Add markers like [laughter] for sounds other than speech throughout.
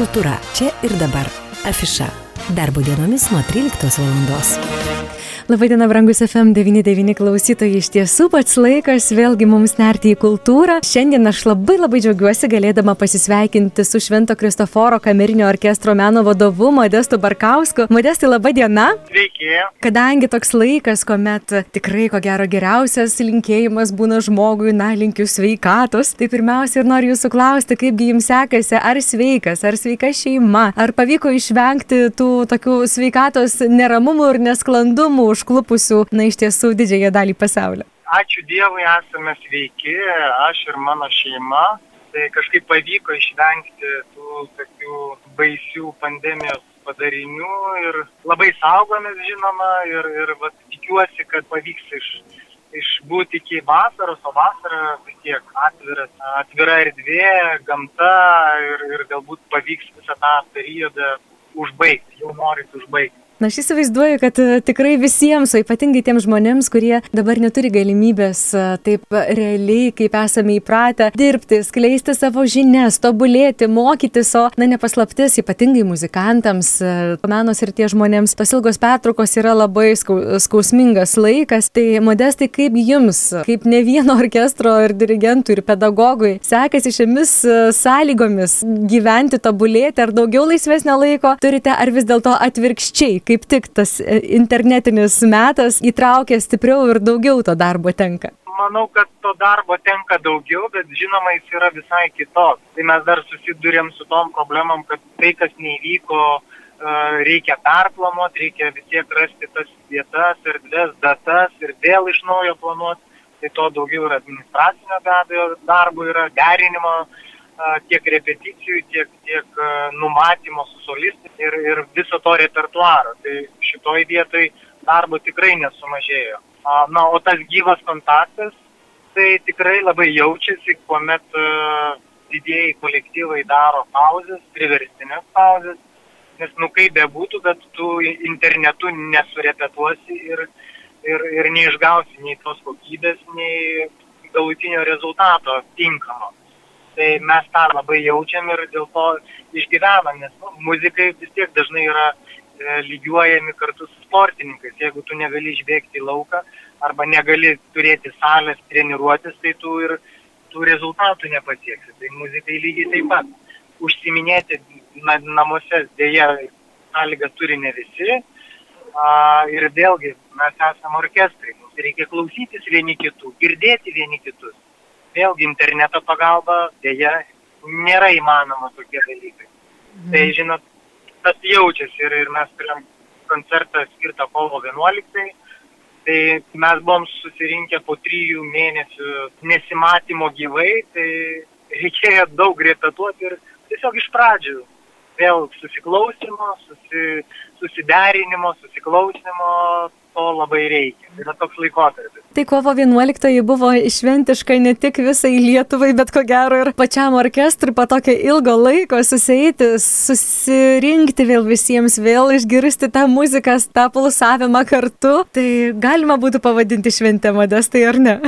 Kultūra čia ir dabar. Afiša. Darbo dienomis nuo 13 val. Labadiena, brangus FM99 klausytojai, iš tiesų pats laikas vėlgi mums nerti į kultūrą. Šiandien aš labai labai džiaugiuosi galėdama pasisveikinti su Švento Kristoforo kamerinio orkestro meno vadovu Modestu Barkausku. Modestai, laba diena. Sveiki. Kadangi toks laikas, kuomet tikrai ko gero geriausias linkėjimas būna žmogui, na, linkiu sveikatos, tai pirmiausia ir noriu jūsų klausti, kaipgi jums sekasi, ar sveikas, ar sveika šeima, ar pavyko išvengti tų tokių sveikatos neramumų ir nesklandumų užklupusių, na, iš tiesų didžiąją dalį pasaulio. Ačiū Dievui, esame sveiki, aš ir mano šeima. Tai kažkaip pavyko išvengti tų tokių baisių pandemijos padarinių ir labai saugomės žinoma ir, ir vat, tikiuosi, kad pavyks iš, išbūti iki vasaros, o vasara vis tiek atviras, atvira erdvė, gamta ir, ir galbūt pavyks visą tą periodą užbaigti, jau norit užbaigti. Na, aš įsivaizduoju, kad e, tikrai visiems, o ypatingai tiems žmonėms, kurie dabar neturi galimybės e, taip realiai, kaip esame įpratę, dirbti, skleisti savo žinias, tobulėti, mokytis, o, na, nepaslaptis, ypatingai muzikantams, e, menos ir tie žmonėms, tos ilgos pertraukos yra labai skausmingas laikas. Tai modestai, kaip jums, kaip ne vieno orkestro ir dirigentui ir pedagogui, sekasi šiomis sąlygomis gyventi, tobulėti, ar daugiau laisvesnio laiko turite, ar vis dėlto atvirkščiai? Kaip tik tas e, internetinis metas įtraukia stipriau ir daugiau to darbo tenka? Manau, kad to darbo tenka daugiau, bet žinoma, jis yra visai kitoks. Tai mes dar susidurėm su tom problemom, kad tai, kas neįvyko, e, reikia perplanuoti, reikia vis tiek rasti tas vietas, erdvės, datas ir vėl iš naujo planuoti. Tai to daugiau yra administracinio be abejo darbo, yra derinimo tiek repeticijų, tiek, tiek numatymo su solistais ir, ir viso to repertuaro. Tai šitoj vietoj darbo tikrai nesumažėjo. Na, o tas gyvas kontaktas, tai tikrai labai jaučiasi, kuomet didėjai kolektyvai daro pauzes, priverstinės pauzes, nes, nu kaip bebūtų, bet tu internetu nesurepetuosi ir, ir, ir neišgausi nei tos kokybės, nei galutinio rezultato tinkamo tai mes tą labai jaučiam ir dėl to išgyvenam, nes nu, muzikai vis tiek dažnai yra e, lygiuojami kartu su sportininkais. Jeigu tu negali išbėgti į lauką arba negali turėti salės treniruotis, tai tu ir tų rezultatų nepasieksi. Tai muzikai lygiai taip pat. Užsiminėti na, namuose dėja sąlygą turi ne visi. A, ir vėlgi mes esame orkestrai, mums reikia klausytis vieni kitų, girdėti vieni kitus vėlgi interneto pagalba dėja nėra įmanoma tokie dalykai. Mhm. Tai žinot, tas jaučiasi ir, ir mes turėjom koncertą skirtą kovo 11. Tai mes buvom susirinkę po trijų mėnesių nesimatymo gyvai, tai reikėjo daug repetuoti ir tiesiog iš pradžių vėl susiklausimo, susi, susiderinimo, susiklausimo, to labai reikia. Tai yra toks laikotarpis. Tai kovo 11 buvo šventiška ne tik visai Lietuvai, bet ko gero ir pačiam orkestrui po tokio ilgo laiko susieiti, susirinkti vėl visiems, vėl išgirsti tą muziką, tą pulsavimą kartu. Tai galima būtų pavadinti šventę modestai ar ne?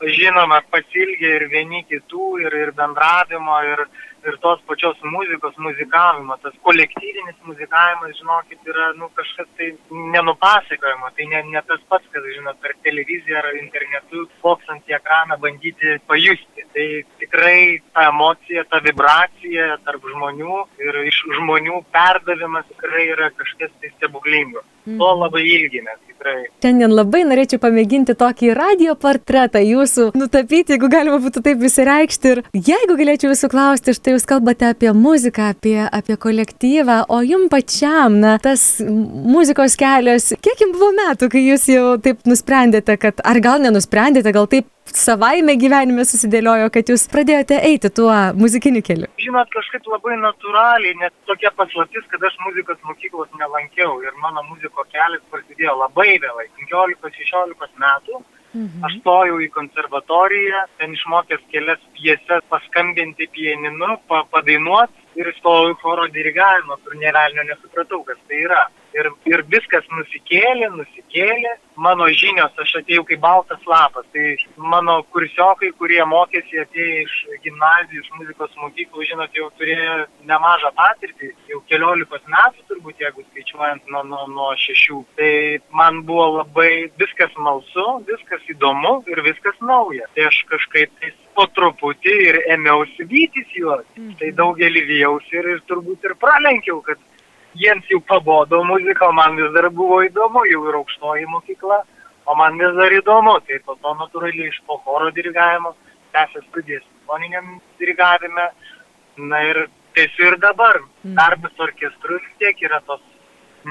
Žinoma, pasilgė ir vieni kitų, ir, ir bendravimo, ir ir tos pačios muzikos muzikavimo, tas kolektyvinis muzikavimas, žinokit, yra nu, kažkas tai nenupasakojama, tai ne, ne tas pats, kad, žinot, per televiziją ar internetu, foksant į ekraną, bandyti pajusti. Tai tikrai ta emocija, ta vibracija tarp žmonių ir iš žmonių perdavimas tikrai yra kažkas tai stebuklingo. Mm. To labai ilgimės tikrai. Šiandien labai norėčiau pamėginti tokį radio portretą jūsų nutapyti, jeigu galima būtų taip įsireikšti. Ir jeigu galėčiau jūsų klausti, štai jūs kalbate apie muziką, apie, apie kolektyvą, o jum pačiam, na, tas muzikos kelias, kiek jums buvo metų, kai jūs jau taip nusprendėte, kad, ar gal nenusprendėte, gal taip savaime gyvenime susidėliojo, kad jūs pradėjote eiti tuo muzikiniu keliu? Žinot, kažkaip labai natūraliai, net tokia paslaptis, kad aš muzikos mokyklos nelankiau ir mano muziko kelias prasidėjo labai vėlai, 15-16 metų. Mhm. Aš stojau į konservatoriją, ten išmokęs kelias pieses paskambinti pieninu, pa, padainuoti ir stojau į choro dirigavimą, kur nevelnio nesupratau, kas tai yra. Ir, ir viskas nusikėlė, nusikėlė. Mano žinios, aš atėjau kaip baltas lapas. Tai mano kursiokai, kurie mokėsi atėję iš gimnazijų, iš muzikos mokyklų, žinot, jau turėjo nemažą patirtį, jau keliolikos metų turbūt, jeigu skaičiuojant nuo, nuo, nuo šešių. Tai man buvo labai viskas malsu, viskas įdomu ir viskas nauja. Tai aš kažkaip tais po truputį ir ėmiausi vytis juos. Mhm. Tai daugelį vėjausi ir, ir turbūt ir pralenkiau, kad jiems jau pabodo muzika, o man vis dar buvo įdomu, jau ir aukštoji mokykla, o man vis dar įdomu. Tai po to natūraliai iš po choro dirigavimo tęsė studijas simfoniniam dirigavime. Na ir tiesiog ir dabar. Mm. Darbas orkestrus tiek yra tos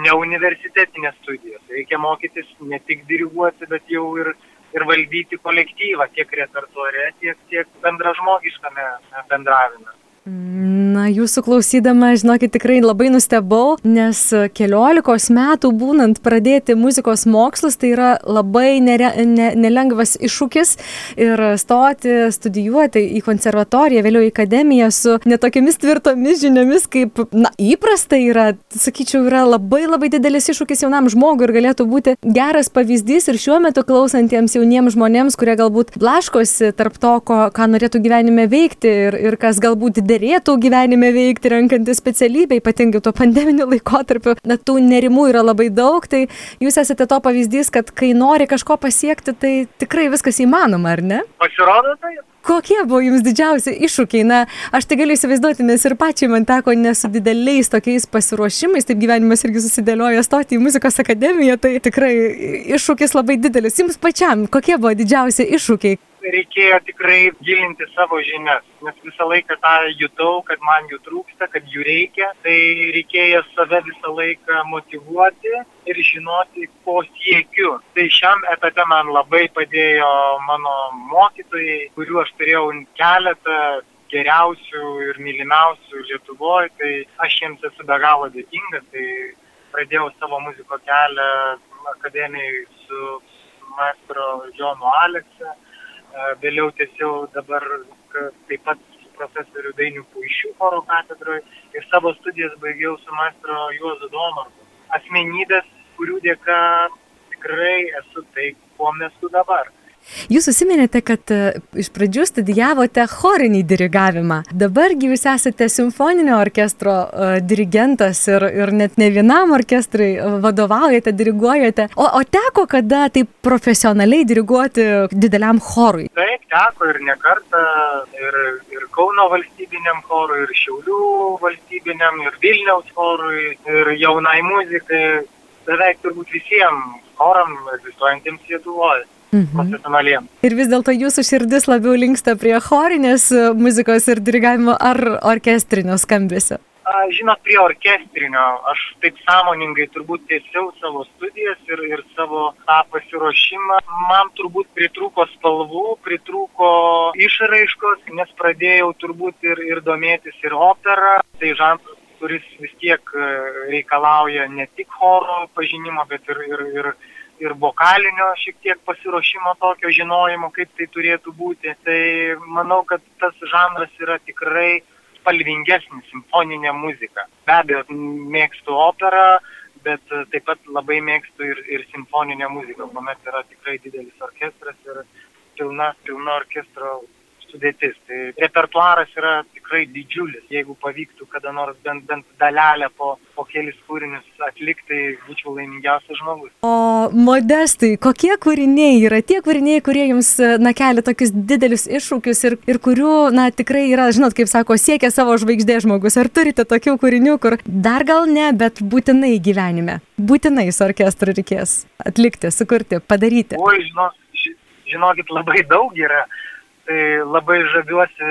neuniversitetinės studijos. Reikia mokytis ne tik diriguoti, bet jau ir, ir valdyti kolektyvą tiek repertuare, tiek, tiek bendražmogiškame bendravime. Na, jūsų klausydama, žinokit, tikrai labai nustebau, nes keliolikos metų būnant pradėti muzikos mokslus, tai yra labai nere, ne, nelengvas iššūkis. Ir stoti, studijuoti į konservatoriją, vėliau į akademiją su netokiamis tvirtomis žiniomis, kaip, na, įprasta yra, sakyčiau, yra labai labai didelis iššūkis jaunam žmogui ir galėtų būti geras pavyzdys ir šiuo metu klausantiems jauniems žmonėms, kurie galbūt blaškosi tarp to, ko, ką norėtų gyvenime veikti ir, ir kas galbūt derėtų gyvenime veikti, renkantis specialybę, ypatingai tuo pandeminiu laikotarpiu. Na, tų nerimų yra labai daug, tai jūs esate to pavyzdys, kad kai nori kažko pasiekti, tai tikrai viskas įmanoma, ar ne? Pasirodo, tai Kokie buvo jums didžiausi iššūkiai? Na, aš tai galiu įsivaizduoti, nes ir pačiai man teko nesu dideliais tokiais pasiruošimais, taip gyvenimas irgi susidėlioja stoti į muzikos akademiją, tai tikrai iššūkis labai didelis. Jums pačiam, kokie buvo didžiausi iššūkiai? Reikėjo tikrai gilinti savo žinias, nes visą laiką tą jutau, kad man jų trūksta, kad jų reikia, tai reikėjo save visą laiką motivuoti ir žinoti, ko siekiu. Tai šiam etape man labai padėjo mano mokytojai, kuriuo aš turėjau keletą geriausių ir mylimiausių Lietuvoje, tai aš jiems esu be galo dėkingas, tai pradėjau savo muziko kelią akademijai su maestro Jonu Alekse vėliau tiesiau dabar taip pat su profesoriu Dainiu Puišiu choro katedroje ir savo studijas baigiau su maestro Juozu Domarku. Asmenybės, kurių dėka tikrai esu tai, kuo esu dabar. Jūs užsiminėte, kad e, iš pradžių studijavote chorinį dirigavimą. Dabargi jūs esate simfoninio orkestro uh, dirigentas ir, ir net ne vienam orkestrui vadovaujate, diriguojate. O, o teko kada taip profesionaliai diriguoti dideliam chorui? Taip, teko ir ne kartą. Ir, ir Kauno valstybiniam chorui, ir Šiaulių valstybiniam, ir Vilniaus chorui, ir jaunai muzikai. Beveik turbūt visiems choram egzistuojantiems Lietuvoje mhm. profesionaliems. Ir vis dėlto jūsų širdis labiau linksta prie chorinės e, muzikos ir dirigavimo ar orkestrinio skambesio? Žinot, prie orkestrinio aš taip sąmoningai turbūt tiesiau savo studijas ir, ir savo tą pasiruošimą. Man turbūt pritrūko spalvų, pritrūko išraiškos, nes pradėjau turbūt ir, ir domėtis ir operą. Tai žanras kuris vis tiek e, reikalauja ne tik choro pažinimo, bet ir, ir, ir ir vokalinio šiek tiek pasiruošimo tokio žinojimo, kaip tai turėtų būti. Tai manau, kad tas žanras yra tikrai spalvingesnis, simfoninė muzika. Be abejo, mėgstu operą, bet taip pat labai mėgstu ir, ir simfoninę muziką, kuomet yra tikrai didelis orkestras ir pilna, pilna orkestro sudėtis. Tai repertuaras yra tikrai didžiulis. Jeigu pavyktų kada nors bent, bent dalelę po, po kelis kūrinius atlikti, tai būčiau laimingiausias žmogus. O modestai, kokie kūriniai yra tie kūriniai, kurie jums, na, kelia tokius didelius iššūkius ir, ir kurių, na, tikrai yra, žinot, kaip sako, siekia savo žvaigždė žmogus. Ar turite tokių kūrinių, kur dar gal ne, bet būtinai gyvenime, būtinai su orkestru reikės atlikti, sukurti, padaryti? Oi, žinok, žinokit, labai daug yra tai labai žaviuosi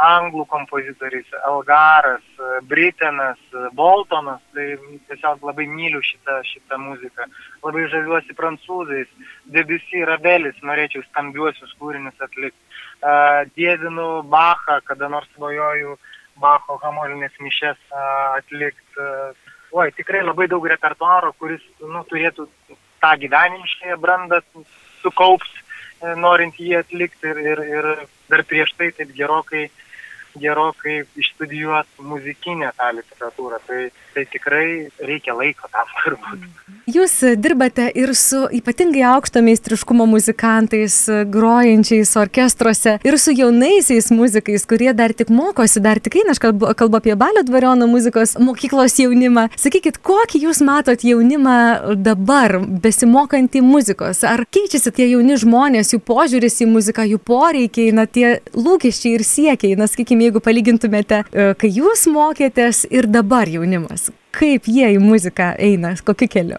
anglų kompozitoriais, Elgaras, Britenas, Boltonas, tai tiesiog labai myliu šitą, šitą muziką. Labai žaviuosi prancūzais, Debussy Rabelis, norėčiau stambiuosius kūrinius atlikti. Dėdinu Bachą, kada nors svajoju Bacho hamolinės mišes atlikti. Oi, tikrai labai daug repertuaro, kuris nu, turėtų tą gyvenimiškąją brandą sukaups norint jį atlikti ir, ir, ir dar prieš tai taip gerokai gerokai išstudijuoti muzikinę tą literatūrą. Tai, tai tikrai reikia laiko tam [laughs] turbūt. Jūs dirbate ir su ypatingai aukšto meistriškumo muzikantais, grojančiais orkestruose, ir su jaunaisiais muzikais, kurie dar tik mokosi, dar tik eina, aš kalbu, kalbu apie Balio dvariono muzikos mokyklos jaunimą. Sakykit, kokį jūs matot jaunimą dabar, besimokantį muzikos? Ar keičiasi tie jauni žmonės, jų požiūris į muziką, jų poreikiai, na tie lūkesčiai ir siekiai, na sakykime, jeigu palygintumėte, e, kai jūs mokėtės ir dabar jaunimas, kaip jie į muziką eina, kokiu keliu?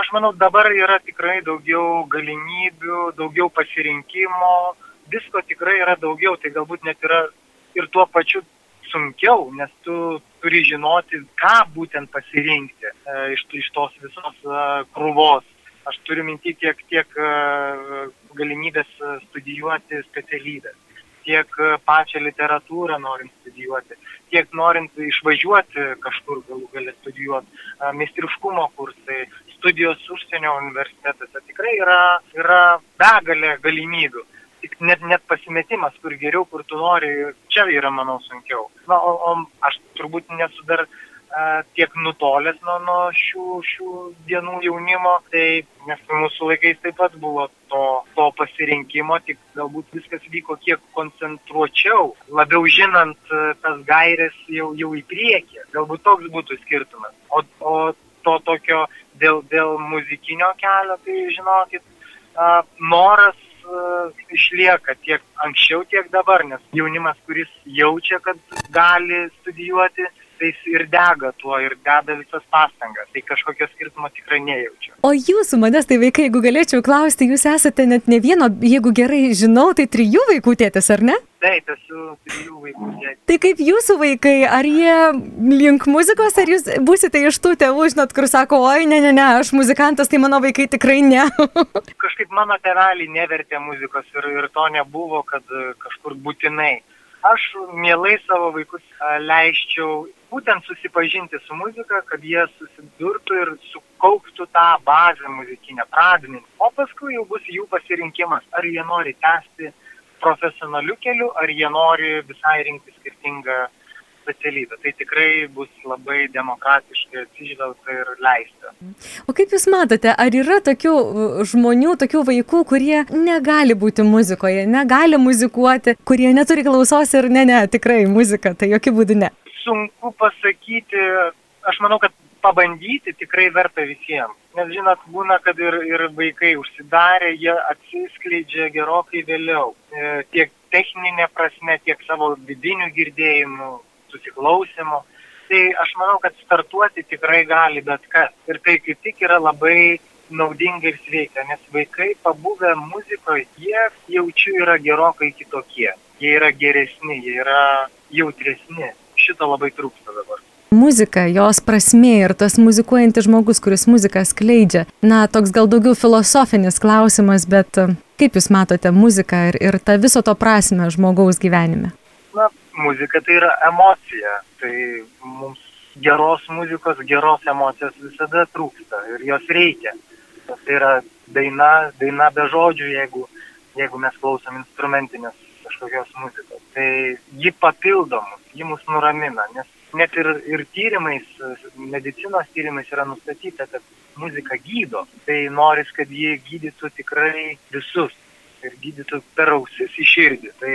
Aš manau, dabar yra tikrai daugiau galimybių, daugiau pasirinkimo, visko tikrai yra daugiau, tai galbūt net yra ir tuo pačiu sunkiau, nes tu turi žinoti, ką būtent pasirinkti e, iš, iš tos visos e, krūvos. Aš turiu minti tiek, tiek e, galimybės studijuoti specialybės tiek pačią literatūrą norint studijuoti, tiek norint išvažiuoti kažkur galų galę studijuoti, meistriškumo kursai, studijos užsienio universitetuose. Tikrai yra, yra begalė galimybių. Tik net, net pasimetimas, kur geriau, kur tu nori, čia yra, manau, sunkiau. Na, o, o aš turbūt nesu dar tiek nutolęs nuo, nuo šių, šių dienų jaunimo, tai nes mūsų laikais taip pat buvo to, to pasirinkimo, tik galbūt viskas vyko kiek koncentruočiau, labiau žinant tas gairės jau, jau į priekį. Galbūt toks būtų skirtumas. O, o to tokio dėl, dėl muzikinio kelio, tai žinokit, noras išlieka tiek anksčiau, tiek dabar, nes jaunimas, kuris jaučia, kad gali studijuoti, tai jis ir dega tuo ir deda visas pastangas. Tai kažkokio skirtumo tikrai nejaučiu. O jūsų manęs tai vaikai, jeigu galėčiau klausti, jūs esate net ne vieno, jeigu gerai žinau, tai trijų vaikų tėtis, ar ne? Taip, esu trijų vaikų tėtis. Tai kaip jūsų vaikai, ar jie link muzikos, ar jūs būsite iš tų tėvų, žinot, kur sako, oi, ne, ne, ne, aš muzikantas, tai mano vaikai tikrai ne. [laughs] Kažkaip mano tėveliai nevertė muzikos ir, ir to nebuvo, kad kažkur būtinai aš mielai savo vaikus leisčiau būtent susipažinti su muzika, kad jie susidurtų ir sukauptų tą bazę muzikinę, pradinį. O paskui jau bus jų pasirinkimas, ar jie nori tęsti profesionaliu keliu, ar jie nori visai rinkti skirtingą specialybę. Tai tikrai bus labai demokratiškai atsižvelgta ir leista. O kaip Jūs matote, ar yra tokių žmonių, tokių vaikų, kurie negali būti muzikoje, negali muzikuoti, kurie neturi klausos ir ne, ne, tikrai muzika, tai jokių būdų ne? Sunku pasakyti, aš manau, kad pabandyti tikrai verta visiems. Nes žinot, būna, kad ir, ir vaikai užsidarė, jie atsiskleidžia gerokai vėliau. E, tiek techninė prasme, tiek savo vidinių girdėjimų, susiklausimo. Tai aš manau, kad startuoti tikrai gali bet kas. Ir tai kaip tik yra labai naudinga ir sveika, nes vaikai pabuvę muzikoje, jie jaučiu yra gerokai kitokie. Jie yra geresni, jie yra jautresni. Šito labai trūksta dabar. Muzika, jos prasme ir tas muzikuojantis žmogus, kuris muziką skleidžia. Na, toks gal daugiau filosofinis klausimas, bet kaip Jūs matote muziką ir, ir tą viso to prasme žmogaus gyvenime? Na, muzika tai yra emocija. Tai mums geros muzikos, geros emocijos visada trūksta ir jos reikia. Tai yra daina, daina be žodžių, jeigu, jeigu mes klausom instrumentinės kažkokios muzikos. Tai ji papildo mus, ji mus nuramina, nes net ir, ir tyrimais, medicinos tyrimais yra nustatyta, kad muzika gydo. Tai noris, kad ji gydytų tikrai visus ir gydytų per ausis į širdį. Tai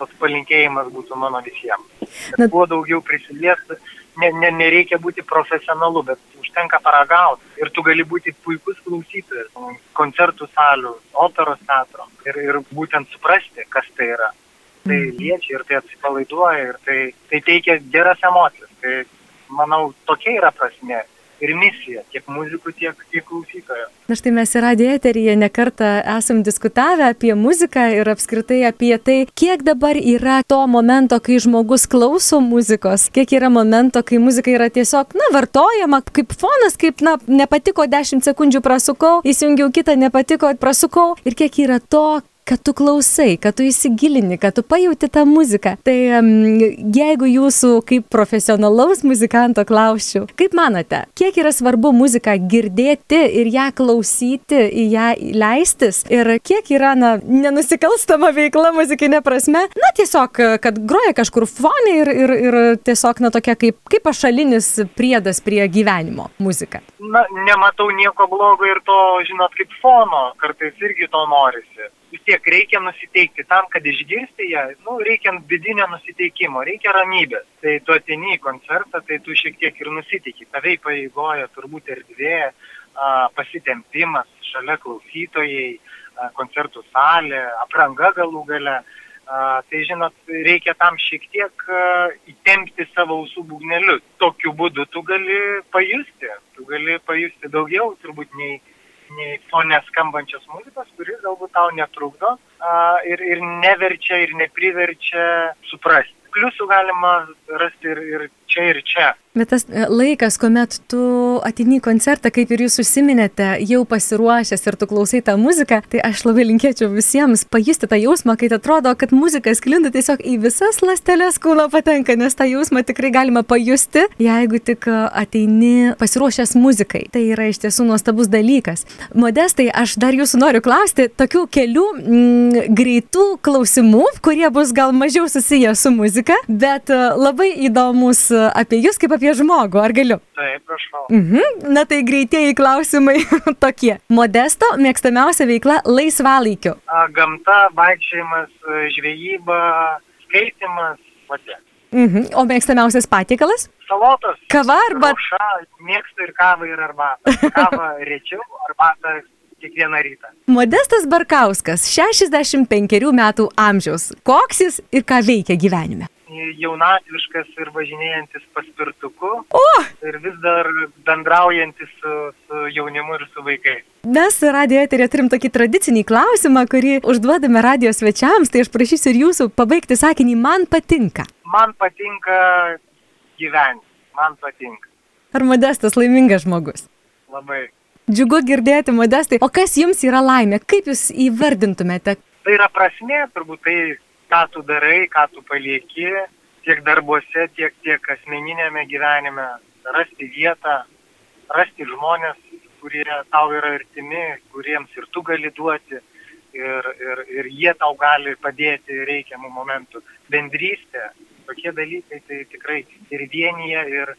toks palinkėjimas būtų mano visiems. Kuo daugiau prisiliesti, ne, ne, nereikia būti profesionalu, bet užtenka paragauti. Ir tu gali būti puikus klausytojas koncertų salių, operos teatro. Ir, ir būtent suprasti, kas tai yra. Tai mhm. liečia ir tai atsipalaiduoja ir tai, tai teikia geras emocijas. Tai manau, tokia yra prasme ir misija tiek muzikų, tiek, tiek klausytojų. Na štai mes ir radijo eteryje nekartą esam diskutavę apie muziką ir apskritai apie tai, kiek dabar yra to momento, kai žmogus klauso muzikos, kiek yra momento, kai muzika yra tiesiog, na, vartojama kaip fonas, kaip, na, nepatiko 10 sekundžių prasukau, įsijungiau kitą, nepatiko, prasukau ir kiek yra to, kad tu klausai, kad tu įsigilini, kad tu pajauti tą muziką. Tai jeigu jūsų kaip profesionalaus muzikanto klausčiau, kaip manote, kiek yra svarbu muziką girdėti ir ją klausyti, į ją leistis ir kiek yra, na, nenusikalstama veikla muzikinė prasme, na, tiesiog, kad groja kažkur fonė ir, ir, ir tiesiog, na, tokia kaip, kaip pašalinis priedas prie gyvenimo muzika. Na, nematau nieko blogo ir to, žinot, kaip fono, kartais irgi to norisi tiek reikia nusiteikti tam, kad išgirsti ją, nu, reikia vidinio nusiteikimo, reikia ramybės. Tai tu ateni į koncertą, tai tu šiek tiek ir nusiteiki. Tavai pareigoja turbūt erdvė, pasitempimas, šalia klausytojai, koncertų salė, apranga galų gale. Tai žinot, reikia tam šiek tiek įtempti savo ausų būgnelius. Tokiu būdu tu gali pajusti, tu gali pajusti daugiau turbūt nei nei fone skambančios muzikos, kuri galbūt tau netrukdo ir, ir neverčia ir nepriverčia suprasti. Pliusų galima rasti ir, ir čia ir čia. Bet tas e, laikas, kuomet tu atini į koncertą, kaip ir jūs užsiminėte, jau pasiruošęs ir tu klausai tą muziką, tai aš labai linkėčiau visiems pajusti tą jausmą, kai atrodo, kad muzika sklinda tiesiog į visas lastelės kūno patenka, nes tą jausmą tikrai galima pajusti, jeigu tik ateini pasiruošęs muzikai. Tai yra iš tiesų nuostabus dalykas. Modestai, aš dar jūsų noriu klausti tokių kelių mm, greitų klausimų, kurie bus gal mažiau susiję su muzika, bet labai įdomus apie jūs kaip apie žmogų, ar galiu? Taip, prašau. Mhm. Na tai greitieji klausimai [laughs] tokie. Modesto mėgstamiausia veikla laisvalaikiu. Gamta, vaikščiojimas, žvejyba, skaitimas, pati. Mhm. O mėgstamiausias patiekalas? Salotos. Kava arba... Ruša, mėgstu ir kavą, ir arbatą. Kavą [laughs] rečiau, arbatą kiekvieną rytą. Modestas Barkauskas, 65 metų amžiaus. Koks jis ir ką veikia gyvenime? Jaunatviškas ir važinėjantis paspirtuku. O! Ir vis dar bendraujantis su, su jaunimu ir su vaikais. Mes radijo eterė turim tokį tradicinį klausimą, kurį užduodame radio svečiams, tai aš prašysiu ir jūsų pabaigti sakinį man patinka. Man patinka gyventi, man patinka. Ar modestas laimingas žmogus? Labai. Džiugu girdėti, modestai. O kas jums yra laimė? Kaip jūs įvardintumėte? Tai yra prasmė, turbūt tai ką tu darai, ką tu palieki, tiek darbuose, tiek, tiek asmeninėme gyvenime, rasti vietą, rasti žmonės, kurie tau yra artimi, kuriems ir tu gali duoti, ir, ir, ir jie tau gali padėti reikiamų momentų. Bendrystė, tokie dalykai tai tikrai ir vienyje, ir,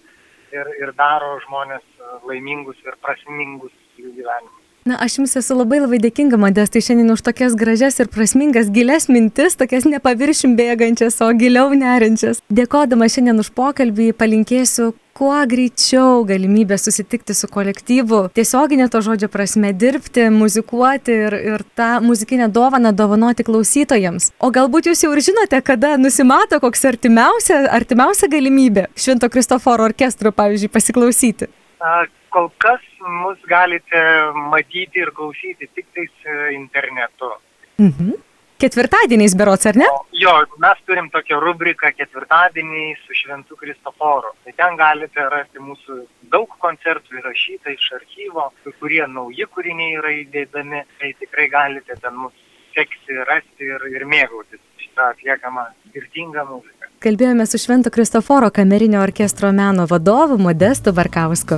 ir, ir daro žmonės laimingus ir prasmingus jų gyvenimus. Na, aš jums esu labai labai dėkinga, Modestai, šiandien už tokias gražias ir prasmingas, gilias mintis, tokias nepaviršim bėgančias, o giliau nerinčias. Dėkodama šiandien už pokalbį, palinkėsiu kuo greičiau galimybę susitikti su kolektyvu, tiesioginė to žodžio prasme dirbti, muzikuoti ir, ir tą muzikinę dovaną dovanoti klausytojams. O galbūt jūs jau ir žinote, kada nusimato koks artimiausia, artimiausia galimybė Švento Kristoforo orkestro, pavyzdžiui, pasiklausyti. A, kol kas mus galite matyti ir klausyti tik tais e, internetu. Mhm. Ketvirtadieniais berots, ar ne? O, jo, mes turim tokią rubriką ketvirtadieniai su Šventu Kristoforu. Tai ten galite rasti mūsų daug koncertų įrašyta iš archyvo, kurie nauji kūriniai yra įdėdami. Tai tikrai galite ten mus sekti, rasti ir, ir mėgautis šitą atliekamą skirtingą muziką. Kalbėjome su Švento Kristoforo kamerinio orkestro meno vadovu Modestu Varkausku.